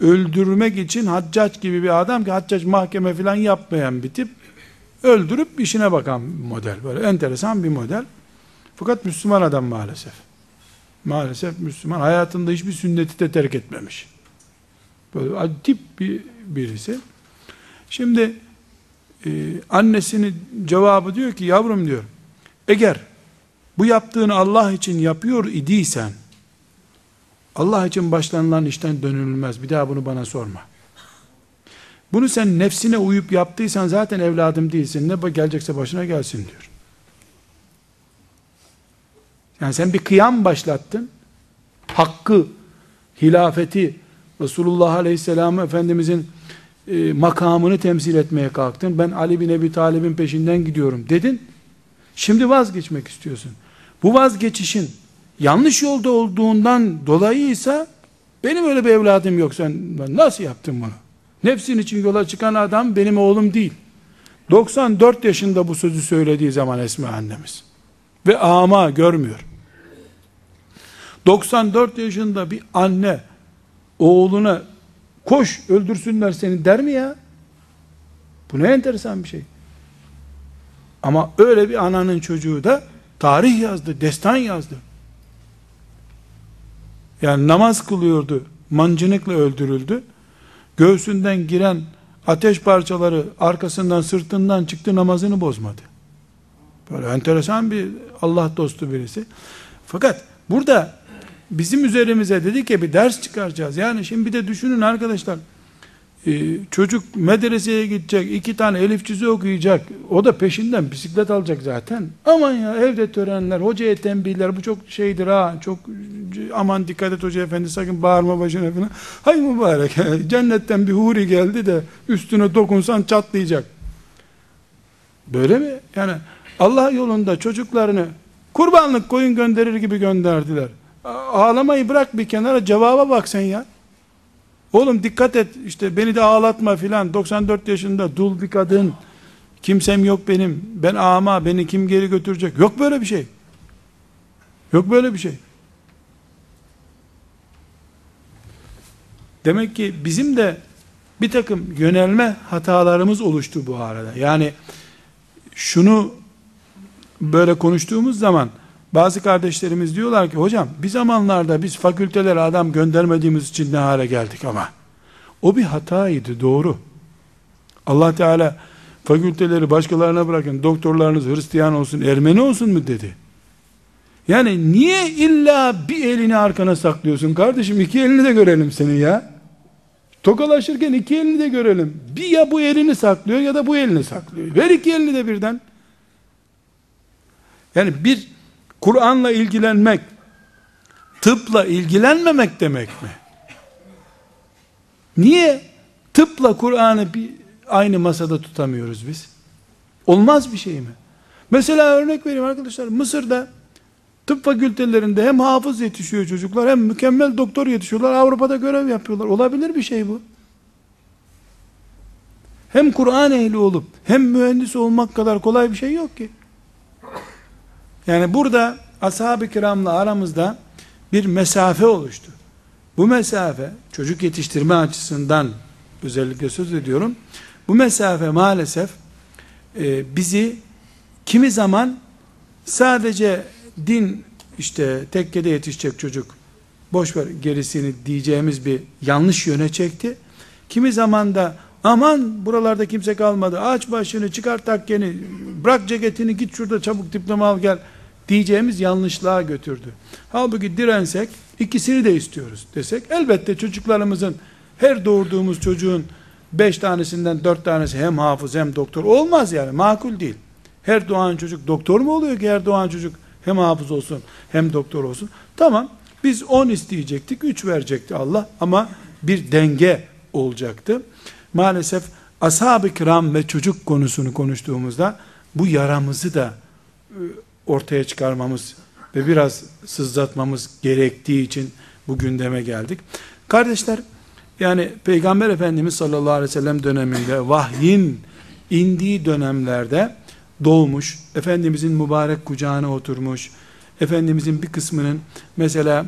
S1: öldürmek için haccac gibi bir adam ki haccac mahkeme falan yapmayan bir tip öldürüp işine bakan model. Böyle enteresan bir model. Fakat Müslüman adam maalesef. Maalesef Müslüman. Hayatında hiçbir sünneti de terk etmemiş. Böyle tip bir birisi. Şimdi e, annesinin cevabı diyor ki yavrum diyor eğer bu yaptığını Allah için yapıyor idiysen Allah için başlanılan işten dönülmez. Bir daha bunu bana sorma. Bunu sen nefsine uyup yaptıysan zaten evladım değilsin. Ne gelecekse başına gelsin diyor. Yani sen bir kıyam başlattın. Hakkı, hilafeti, Resulullah Aleyhisselam Efendimizin e, makamını temsil etmeye kalktın. Ben Ali bin Ebi Talib'in peşinden gidiyorum dedin. Şimdi vazgeçmek istiyorsun. Bu vazgeçişin yanlış yolda olduğundan dolayıysa benim öyle bir evladım yok sen nasıl yaptın bunu? Nefsin için yola çıkan adam benim oğlum değil. 94 yaşında bu sözü söylediği zaman Esma annemiz. Ve ama görmüyor. 94 yaşında bir anne oğluna koş öldürsünler seni der mi ya? Bu ne enteresan bir şey. Ama öyle bir ananın çocuğu da tarih yazdı, destan yazdı. Yani namaz kılıyordu, mancınıkla öldürüldü. Göğsünden giren ateş parçaları arkasından sırtından çıktı namazını bozmadı. Böyle enteresan bir Allah dostu birisi. Fakat burada bizim üzerimize dedik ya bir ders çıkaracağız. Yani şimdi bir de düşünün arkadaşlar. Ee, çocuk medreseye gidecek, iki tane elif cüzü okuyacak. O da peşinden bisiklet alacak zaten. Aman ya evde törenler, hocaya tembihler bu çok şeydir ha. Çok aman dikkat et hoca efendi sakın bağırma başına falan. Hay mübarek cennetten bir huri geldi de üstüne dokunsan çatlayacak. Böyle mi? Yani Allah yolunda çocuklarını kurbanlık koyun gönderir gibi gönderdiler. Ağlamayı bırak bir kenara cevaba bak sen ya. Oğlum dikkat et işte beni de ağlatma filan. 94 yaşında dul bir kadın. Kimsem yok benim. Ben ama beni kim geri götürecek? Yok böyle bir şey. Yok böyle bir şey. Demek ki bizim de bir takım yönelme hatalarımız oluştu bu arada. Yani şunu böyle konuştuğumuz zaman bazı kardeşlerimiz diyorlar ki hocam bir zamanlarda biz fakültelere adam göndermediğimiz için ne hale geldik ama. O bir hataydı doğru. Allah Teala fakülteleri başkalarına bırakın doktorlarınız Hristiyan olsun Ermeni olsun mu dedi. Yani niye illa bir elini arkana saklıyorsun kardeşim iki elini de görelim seni ya. Tokalaşırken iki elini de görelim. Bir ya bu elini saklıyor ya da bu elini saklıyor. Ver iki elini de birden. Yani bir Kur'an'la ilgilenmek, tıpla ilgilenmemek demek mi? Niye tıpla Kur'an'ı bir aynı masada tutamıyoruz biz? Olmaz bir şey mi? Mesela örnek vereyim arkadaşlar. Mısır'da tıp fakültelerinde hem hafız yetişiyor çocuklar hem mükemmel doktor yetişiyorlar. Avrupa'da görev yapıyorlar. Olabilir bir şey bu. Hem Kur'an ehli olup hem mühendis olmak kadar kolay bir şey yok ki. Yani burada ashab-ı kiramla aramızda bir mesafe oluştu. Bu mesafe çocuk yetiştirme açısından özellikle söz ediyorum. Bu mesafe maalesef e, bizi kimi zaman sadece din işte tekkede yetişecek çocuk boş ver gerisini diyeceğimiz bir yanlış yöne çekti. Kimi zaman da aman buralarda kimse kalmadı aç başını çıkar takkeni bırak ceketini git şurada çabuk diploma al gel diyeceğimiz yanlışlığa götürdü. Halbuki dirensek ikisini de istiyoruz desek elbette çocuklarımızın her doğurduğumuz çocuğun beş tanesinden dört tanesi hem hafız hem doktor olmaz yani makul değil. Her doğan çocuk doktor mu oluyor ki her doğan çocuk hem hafız olsun hem doktor olsun. Tamam biz 10 isteyecektik 3 verecekti Allah ama bir denge olacaktı. Maalesef ashab-ı kiram ve çocuk konusunu konuştuğumuzda bu yaramızı da e, ortaya çıkarmamız ve biraz sızlatmamız gerektiği için bu gündeme geldik. Kardeşler yani Peygamber Efendimiz sallallahu aleyhi ve sellem döneminde vahyin indiği dönemlerde doğmuş, Efendimizin mübarek kucağına oturmuş, Efendimizin bir kısmının mesela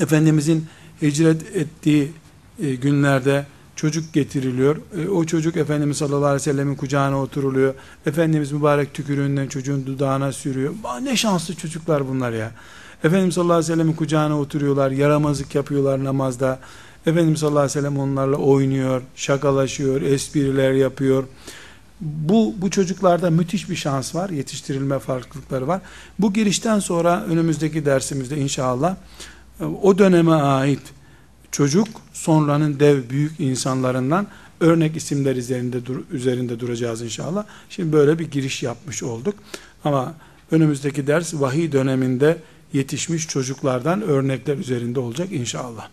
S1: Efendimizin hicret ettiği e, günlerde çocuk getiriliyor. E, o çocuk Efendimiz sallallahu aleyhi ve sellemin kucağına oturuluyor. Efendimiz mübarek tükürüğünden çocuğun dudağına sürüyor. Ne şanslı çocuklar bunlar ya. Efendimiz sallallahu aleyhi ve sellemin kucağına oturuyorlar. Yaramazlık yapıyorlar namazda. Efendimiz sallallahu aleyhi ve sellem onlarla oynuyor, şakalaşıyor, espriler yapıyor. Bu, bu çocuklarda müthiş bir şans var. Yetiştirilme farklılıkları var. Bu girişten sonra önümüzdeki dersimizde inşallah o döneme ait çocuk sonranın dev büyük insanlarından örnek isimler üzerinde dur, üzerinde duracağız inşallah. Şimdi böyle bir giriş yapmış olduk. Ama önümüzdeki ders vahiy döneminde yetişmiş çocuklardan örnekler üzerinde olacak inşallah.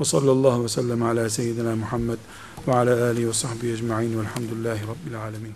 S1: Ve sallallahu ve sellem ala seyyidina Muhammed ve ala alihi ve sahbihi ecma'in velhamdülillahi rabbil alemin.